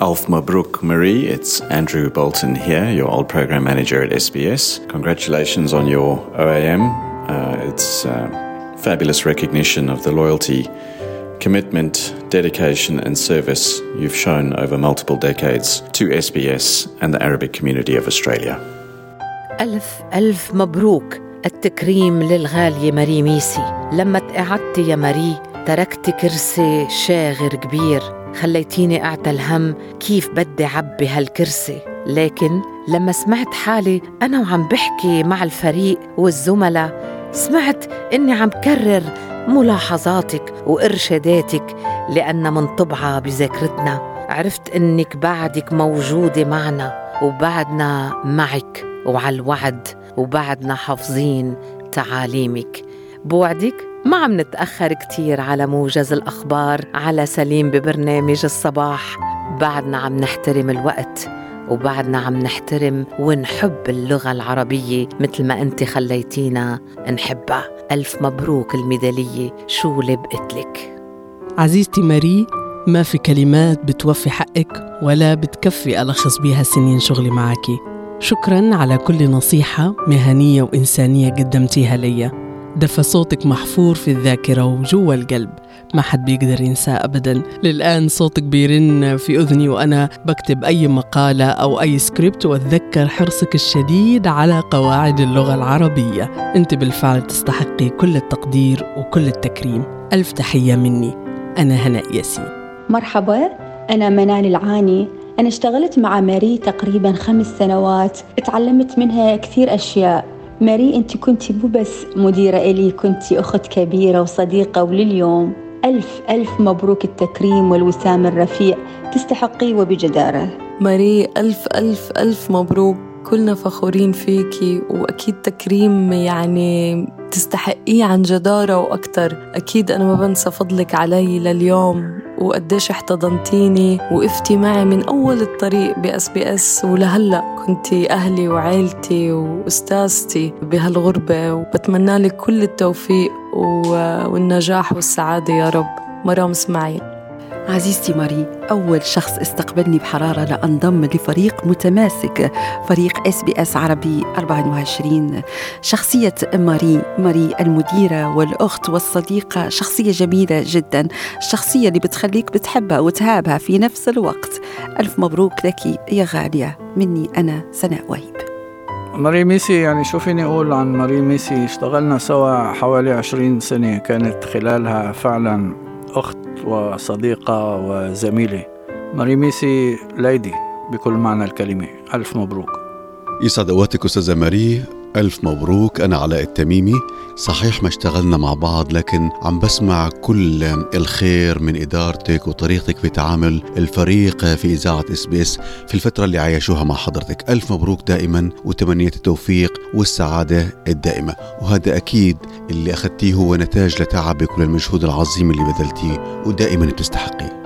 Alf Mabruk Marie, it's Andrew Bolton here, your old program manager at SBS. Congratulations on your OAM. Uh, it's uh, fabulous recognition of the loyalty, commitment, dedication, and service you've shown over multiple decades to SBS and the Arabic community of Australia. ألف ألف مبروك التكريم للغالية ماري ميسي لما تقعدت يا ماري تركت كرسي شاغر كبير خليتيني أعتى الهم كيف بدي عبي هالكرسي. لكن لما سمعت حالي أنا وعم بحكي مع الفريق والزملاء سمعت إني عم كرر ملاحظاتك وإرشاداتك لأن منطبعة بذاكرتنا. عرفت إنك بعدك موجودة معنا وبعدنا معك وعلى الوعد وبعدنا حافظين تعاليمك. بوعدك ما عم نتأخر كتير على موجز الأخبار على سليم ببرنامج الصباح. بعدنا عم نحترم الوقت وبعدنا عم نحترم ونحب اللغة العربية مثل ما أنت خليتينا نحبها. ألف مبروك الميدالية شو لبقت لك؟ عزيزتي ماري ما في كلمات بتوفي حقك ولا بتكفي ألخص بيها سنين شغلي معك. شكرا على كل نصيحة مهنية وإنسانية قدمتيها ليا. دفى صوتك محفور في الذاكرة وجوا القلب. ما حد بيقدر ينساه أبدا. للآن صوتك بيرن في أذني وأنا بكتب أي مقالة أو أي سكريبت وأتذكر حرصك الشديد على قواعد اللغة العربية. أنت بالفعل تستحقي كل التقدير وكل التكريم. ألف تحية مني. أنا هناء ياسين. مرحبا. أنا منال العاني. أنا اشتغلت مع ماري تقريبا خمس سنوات. تعلمت منها كثير أشياء. ماري أنت كنت مو بس مديرة إلي كنت أخت كبيرة وصديقة ولليوم ألف ألف مبروك التكريم والوسام الرفيع تستحقي وبجدارة. ماري ألف ألف ألف مبروك. كلنا فخورين فيكي وأكيد تكريم يعني تستحقيه عن جدارة وأكتر. أكيد أنا ما بنسى فضلك علي لليوم وقديش احتضنتيني وقفتي معي من أول الطريق بأس بي أس. ولهلأ كنتي أهلي وعيلتي وأستاذتي بهالغربة وبتمنى لك كل التوفيق والنجاح والسعادة يا رب. مرام إسماعيل. عزيزتي ماري أول شخص استقبلني بحرارة لأنضم لفريق متماسك فريق SBS عربي 24 شخصية ماري ماري المديرة والأخت والصديقة شخصية جميلة جدا الشخصية اللي بتخليك بتحبها وتهابها في نفس الوقت. ألف مبروك لك يا غالية مني أنا سناء وهيب. ماري ميسي يعني شو فيني أقول عن ماري ميسي اشتغلنا سوا حوالي عشرين سنة كانت خلالها فعلا أخت وصديقة وزميلة. ماري ميسي lady بكل معنى الكلمة. ألف مبروك. يسعد أوقاتك أستاذة ماري. ألف مبروك أنا علاء التميمي. صحيح ما اشتغلنا مع بعض لكن عم بسمع كل الخير من إدارتك وطريقتك في تعامل الفريق في إذاعة SBS في الفترة اللي عايشوها مع حضرتك. ألف مبروك دائما وتمنيات التوفيق والسعادة الدائمة. وهذا أكيد اللي أخذتيه هو نتاج لتعبك وللمجهود العظيم اللي بذلتيه ودائما بتستحقيه.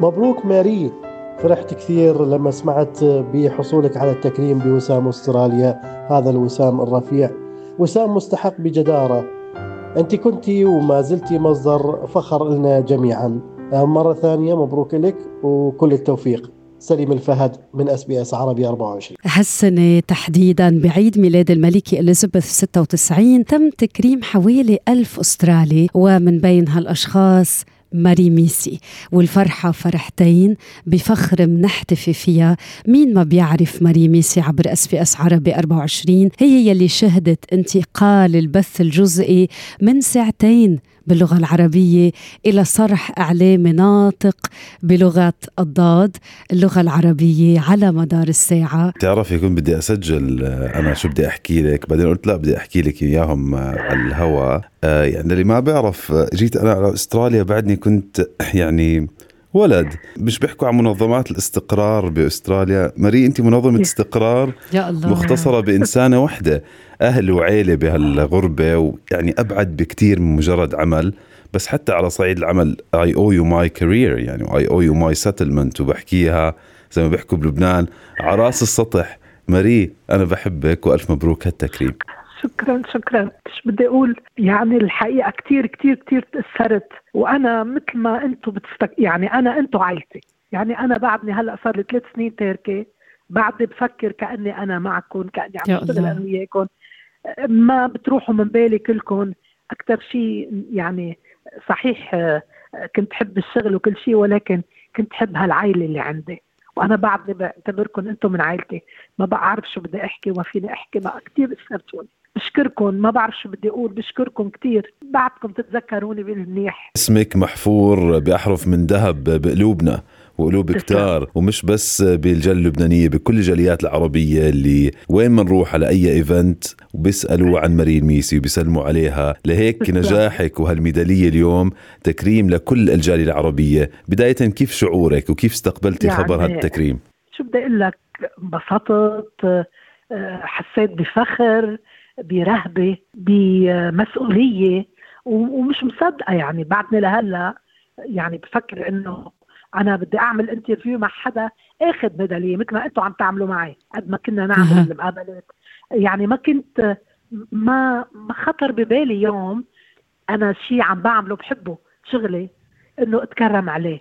مبروك ماري فرحت كثير لما سمعت بحصولك على التكريم بوسام أستراليا هذا الوسام الرفيع. وسام مستحق بجدارة. أنت كنت وما زلت مصدر فخر لنا جميعا. مرة ثانية مبروك لك وكل التوفيق. سليم الفهد من أس بي أس عربي 24 هالسنة تحديدا بعيد ميلاد الملكة إليزابيث 96 تم تكريم حوالي ألف أسترالي. ومن بين هالأشخاص ماري ميسي. والفرحة فرحتين بفخر منحتفي فيها. مين ما بيعرف ماري ميسي عبر أس بي أس عربي 24 هي يلي شهدت انتقال البث الجزئي من ساعتين باللغة العربية إلى صرح إعلامي ناطق بلغة الضاد اللغة العربية على مدار الساعة. تعرفي كنت بدي أسجل أنا شو بدي أحكي لك؟ بعدين قلت لا بدي أحكي لك إياهم على الهواء يعني اللي ما بيعرف جيت أنا على أستراليا بعدني كنت يعني ولد. مش بيحكوا عن منظمات الاستقرار بأستراليا؟ ماري انت منظمة استقرار يا الله. مختصرة بإنسانة وحدة. أهل وعيلة بهالغربة ويعني أبعد بكثير من مجرد عمل. بس حتى على صعيد العمل I owe you my career يعني I owe you my settlement وبحكيها زي ما بيحكوا بلبنان. على رأس السطح ماري أنا بحبك وألف مبروك هالتكريم. شكرا شكرا. مش بدي أقول؟ يعني الحقيقة كثير كثير كثير تأثرت. وأنا مثل ما أنتم بتستك يعني أنا أنتم عائلتي. يعني أنا بعدني هلأ صار لي ثلاث سنين تاركه بعدني بفكر كأني أنا معكم كأني عم بشتغل أنا وياكم ما بتروحوا من بالي كلكم أكثر شيء يعني صحيح كنت حب الشغل وكل شيء ولكن كنت حب هالعائلة اللي عندي. وأنا بعدني بعتبركم أنتم من عائلتي. ما بعرف شو بدي أحكي وما فيني أحكي ما كثير اثرتوني بشكركم ما بعرف شو بدي أقول بشكركم كثير بعدكم تتذكروني بالمنيح اسمك محفور بأحرف من ذهب بقلوبنا وقلوب كتار ومش بس بالجالية اللبنانية بكل الجاليات العربية اللي وين ما نروح على أي إيفنت وبيسألوا عن مارين ميسي وبيسلموا عليها. لهيك نجاحك وهالميدالية اليوم تكريم لكل الجالية العربية. بداية كيف شعورك وكيف استقبلتي يعني خبر هالتكريم؟ شو بدي أقول لك؟ انبسطت حسيت بفخر. برهبة بمسؤولية ومش مصدقة يعني. بعدني لهلا يعني بفكر إنه أنا بدي أعمل انترفيو مع حدا آخذ ميدالية مثل ما أنتم عم تعملوا معي قد ما كنا نعمل المقابلات. يعني ما كنت ما ما خطر ببالي يوم أنا شيء عم بعمله بحبه شغلي إنه أتكرم عليه.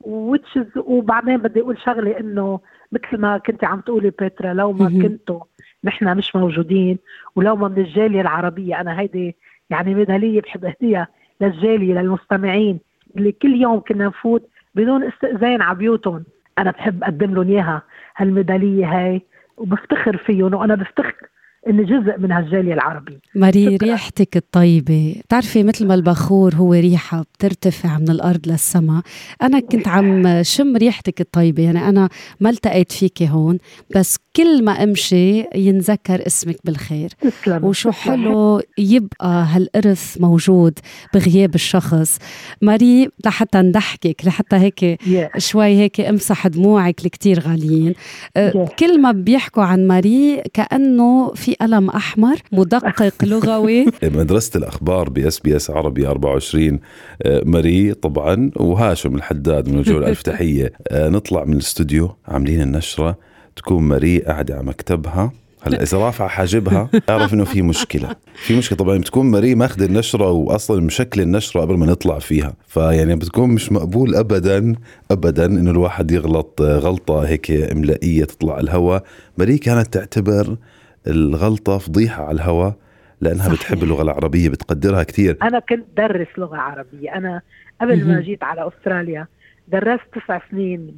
وتشز وبعدين بدي أقول شغله إنه مثل ما كنت عم تقولي بيترا لو ما كنتوا نحن مش موجودين. ولو من الجالية العربية أنا هيدي يعني ميدالية بحب اهديها للجالية للمستمعين. اللي كل يوم كنا نفوت بدون استئذان على بيوتهم أنا بحب أقدم لهم إياها. هالميدالية هاي وبفتخر فيهم وأنا بفتخر اني جزء من هالجالية العربية. ماري ريحتك الطيبة. بتعرفي مثل ما البخور هو ريحة بترتفع من الأرض للسماء. أنا كنت عم شم ريحتك الطيبة. يعني أنا ما التقيت فيكي هون. بس كل ما أمشي ينذكر اسمك بالخير. تسلم. وشو حلو يبقى هالإرث موجود بغياب الشخص. ماري لحتى نضحكك لحتى هيك yeah. شوي هيك امسح دموعك الكتير غاليين. yeah. كل ما بيحكوا عن ماري كأنه في قلم أحمر مدقق لغوي. مدرسة الأخبار ب SBS عربي 24 ماري طبعا وهاشم الحداد من وجوه الف تحيه نطلع من الاستوديو عاملين النشرة. تكون ماري قاعدة على مكتبها. هلا إذا رافعة حاجبها أعرف إنه في مشكلة. في مشكلة. طبعا بتكون ماري ماخذ النشرة واصلا مشكل النشرة قبل ما نطلع فيها. فيعني بتكون مش مقبول ابدا ابدا إنه الواحد يغلط غلطة هيك إملائية تطلع الهواء. ماري كانت تعتبر الغلطة فضيحة على الهواء لأنها صحيح. بتحب اللغة العربية بتقدرها كثير أنا كنت درس لغة عربية. أنا قبل ما جيت على أستراليا درست تسع سنين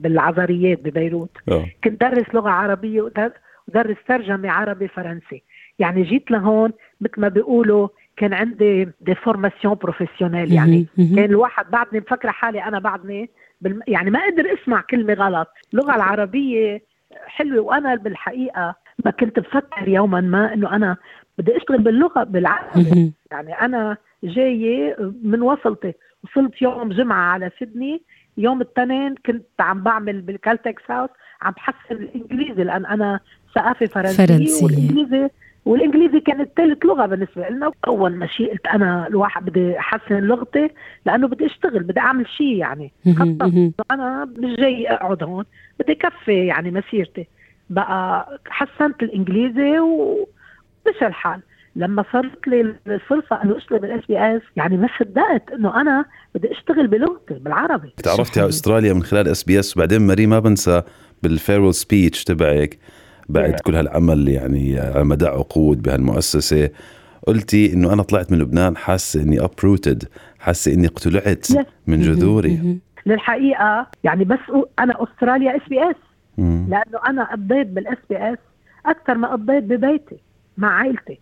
بالعازارية ببيروت. أوه. كنت درس لغة عربية ودرس ترجمة عربي فرنسي. يعني جيت لهون مثل ما بيقولوا كان عندي déformation professionnelle يعني كان الواحد بعدني مفكرة حالي أنا بعدني بالم... يعني ما قدر اسمع كلمة غلط. اللغة العربية حلوة وأنا بالحقيقة ما كنت بفكر يوما ما إنه أنا بدي أشتغل باللغة بالعربي. يعني أنا جاية من وصلتي. وصلت يوم جمعة على سيدني. يوم الاثنين كنت عم بعمل بالكالتكس هاوس. عم بحسن الإنجليزي. لأن أنا ثقافة فرنسية فرنسية. والانجليزي والإنجليزي كانت ثالث لغة بالنسبة لنا. اول ما شيء قلت أنا الواحد بدي أحسن لغتي لأنه بدي أشتغل بدي أعمل شيء يعني. خطط. أنا مش جاي أقعد هون. بدي كفي يعني مسيرتي. بقى حسنت الإنجليزي ومشى الحال. لما صارت لي الفرصة انه اشتغل بال SBS يعني ما صدقت إنه أنا بدي أشتغل بلغتي بالعربي. تعرفتي على أستراليا من خلال SBS وبعدين ماري ما بنسى بال farewell speech تبعك بعد كل هالعمل يعني على مدى عقود بهالمؤسسة. قلتي إنه أنا طلعت من لبنان حاسة إني uprooted حاسة إني اقتلعت من جذوري. للحقيقة يعني بس أنا أستراليا SBS لأنه أنا قضيت بال SBS أكثر ما قضيت ببيتي مع عائلتي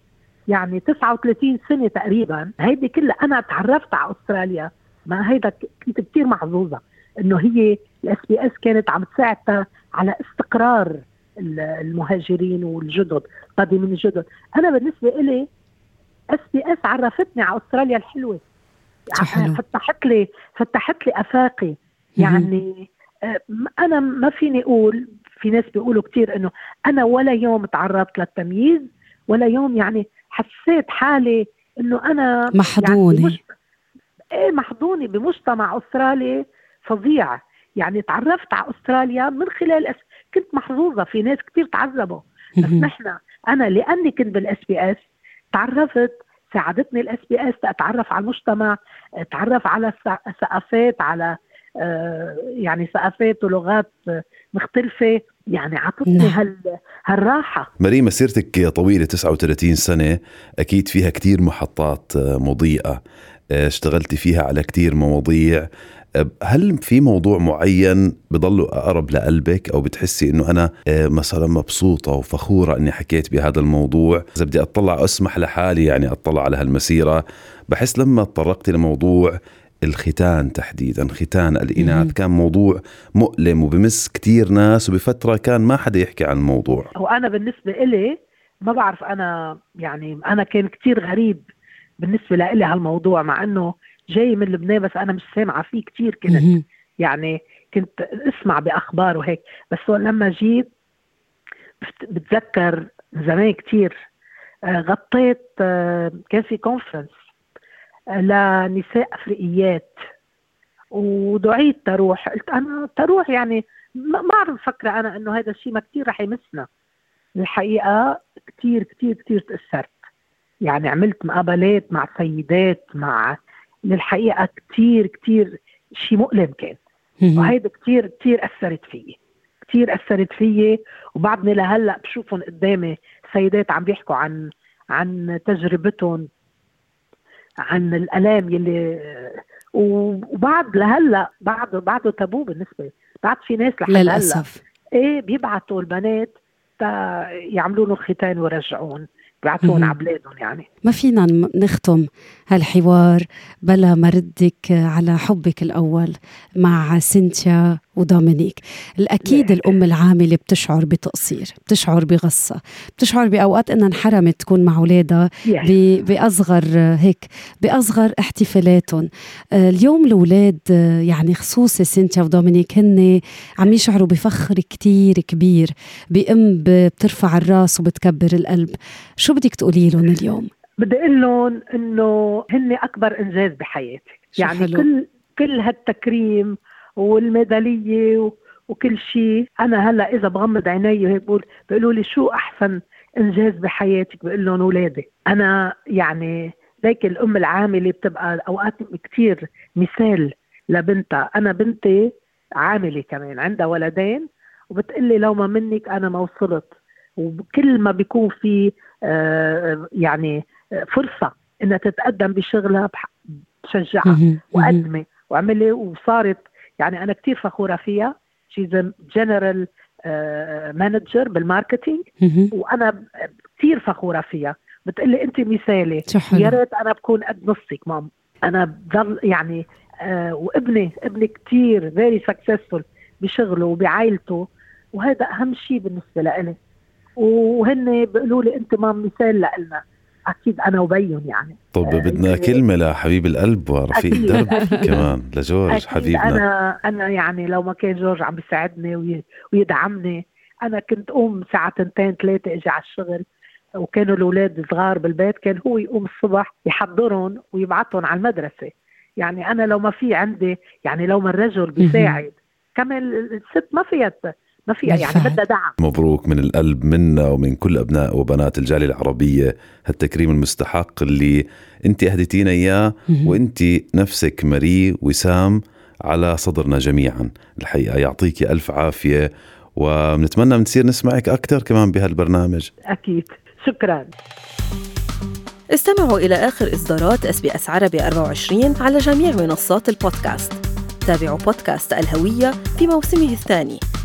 يعني 39 سنة تقريبا هيدي كلها أنا تعرفت على أستراليا. ما هيدا كنت كثير محظوظه إنه هي ال SBS كانت عم تساعد على استقرار المهاجرين والجدد قادمين الجدد. أنا بالنسبة إلي SBS عرفتني على أستراليا الحلوة. حلو. فتحت لي فتحت لي أفاقي. يعني أنا ما فيني أقول في ناس بيقولوا كثير إنه أنا ولا يوم تعرضت للتمييز ولا يوم يعني حسيت حالي إنه أنا محضونة. يعني إيه محضونة بمجتمع أسترالي فظيع. يعني تعرفت على أستراليا من خلال أس... كنت محظوظة في ناس كثير تعذبوا. بس نحن أنا لأني كنت بال SBS تعرفت ساعدتني ال SBS اتعرف على المجتمع اتعرف على ثقافات على يعني ثقافات ولغات مختلفة. يعني عطتني نعم. هال هالراحة. ماري مسيرتك طويلة 39 سنة. أكيد فيها كتير محطات مضيئة. آه، اشتغلتي فيها على كتير مواضيع. هل في موضوع معين بضل أقرب لقلبك أو بتحسي أنه أنا آه، مثلا مبسوطة وفخورة أني حكيت بهذا الموضوع؟ إذا بدي أطلع أسمح لحالي يعني أطلع على هالمسيرة. بحس لما تطرقتي لموضوع الختان تحديدا. ختان الإناث كان موضوع مؤلم وبمس كتير ناس وبفترة كان ما حدا يحكي عن الموضوع. وأنا بالنسبة إلي ما بعرف أنا يعني أنا كان كتير غريب بالنسبة لإلي هالموضوع مع أنه جاي من لبنان بس أنا مش سامعة فيه كتير كنت. يعني كنت أسمع بأخبار وهيك. بس لما جيت بتذكر زمان كتير آه، غطيت آه، كان في كونفرنس لنساء أفريقيات. ودعيت تروح. قلت أنا تروح يعني ما بعرف فكرة أنا إنه هذا الشيء ما كثير رح يمسنا. الحقيقة كثير كثير كثير تأثرت. يعني عملت مقابلات مع سيدات مع للحقيقه كثير كثير شيء مؤلم كان. وهيدا كثير كثير أثرت فيي. كثير أثرت فيي. وبعدني لهلأ بشوفهم قدامي سيدات عم بيحكوا عن عن تجربتهم. عن الألام يلي وبعد لهلأ بعد بعده تابو بالنسبة بعد في ناس لحد للأسف. هلا إيه بيبعتوا البنات تا يعملوا له ختان ويرجعون بيبعتون على بلادهم يعني. ما فينا نختم. هالحوار بلا ما ردك على حبك الأول مع سينتيا ودومينيك الأكيد. الأم العاملة بتشعر بتقصير بتشعر بغصة بتشعر بأوقات إنها انحرمت تكون مع أولادها yeah. بأصغر هيك بأصغر احتفالاتهم اليوم الأولاد يعني خصوصي سينتيا ودومينيك هن عم يشعروا بفخر كتير كبير بأم بترفع الرأس وبتكبر القلب شو بدك تقولي لهم اليوم؟ بدي أقول لهم إنه هن أكبر إنجاز بحياتي. يعني حلو. كل كل هالتكريم والميدالية وكل شيء أنا هلأ إذا بغمض عيني وهيك بقول بيقولوا لي شو أحسن إنجاز بحياتك؟ بقول لهم أولادي. أنا يعني ليك الأم العاملة بتبقى أوقات كثير مثال لبنتها. أنا بنتي عاملة كمان عندها ولدين وبتقلي لو ما منك أنا ما وصلت. وكل ما بيكون في آه يعني فرصة إنها تتقدم بشغلها بشجعها وقدمي واعملي وصارت يعني أنا كثير فخورة فيها. She's general manager بال marketing وأنا كثير فخورة فيها. بتقلي انت مثالي. يا ريت أنا بكون قد نصك mum. أنا بضل يعني آه وابني ابني كثير very successful بشغله وبعائلته. وهذا أهم شيء بالنسبة لإلي. وهن بيقولوا لي أنت mum مثال لنا أكيد أنا وبيهم يعني. طب آه بدنا كلمة لحبيب القلب ورفيق الدرب كمان لجورج حبيبنا. أنا أنا يعني لو ما كان جورج عم بيساعدني ويدعمني أنا كنت قوم الساعة تنتين ثلاثة إجي على الشغل. وكانوا الأولاد صغار بالبيت كان هو يقوم الصبح يحضرهم ويبعثهم على المدرسة. يعني أنا لو ما في عندي يعني لو ما الرجل بيساعد. كمان الست ما فيها ما فيها يعني بدها دعم. مبروك من القلب منا ومن كل أبناء وبنات الجالية العربية هالتكريم المستحق اللي انت أهديتينا إياه وانت نفسك مري وسام على صدرنا جميعا. الحقيقة يعطيك ألف عافية ونتمنى نصير نسمعك أكثر كمان بهالبرنامج. أكيد. شكرا. استمعوا إلى آخر إصدارات SBS عربي 24 على جميع منصات البودكاست. تابعوا بودكاست الهوية في موسمه الثاني.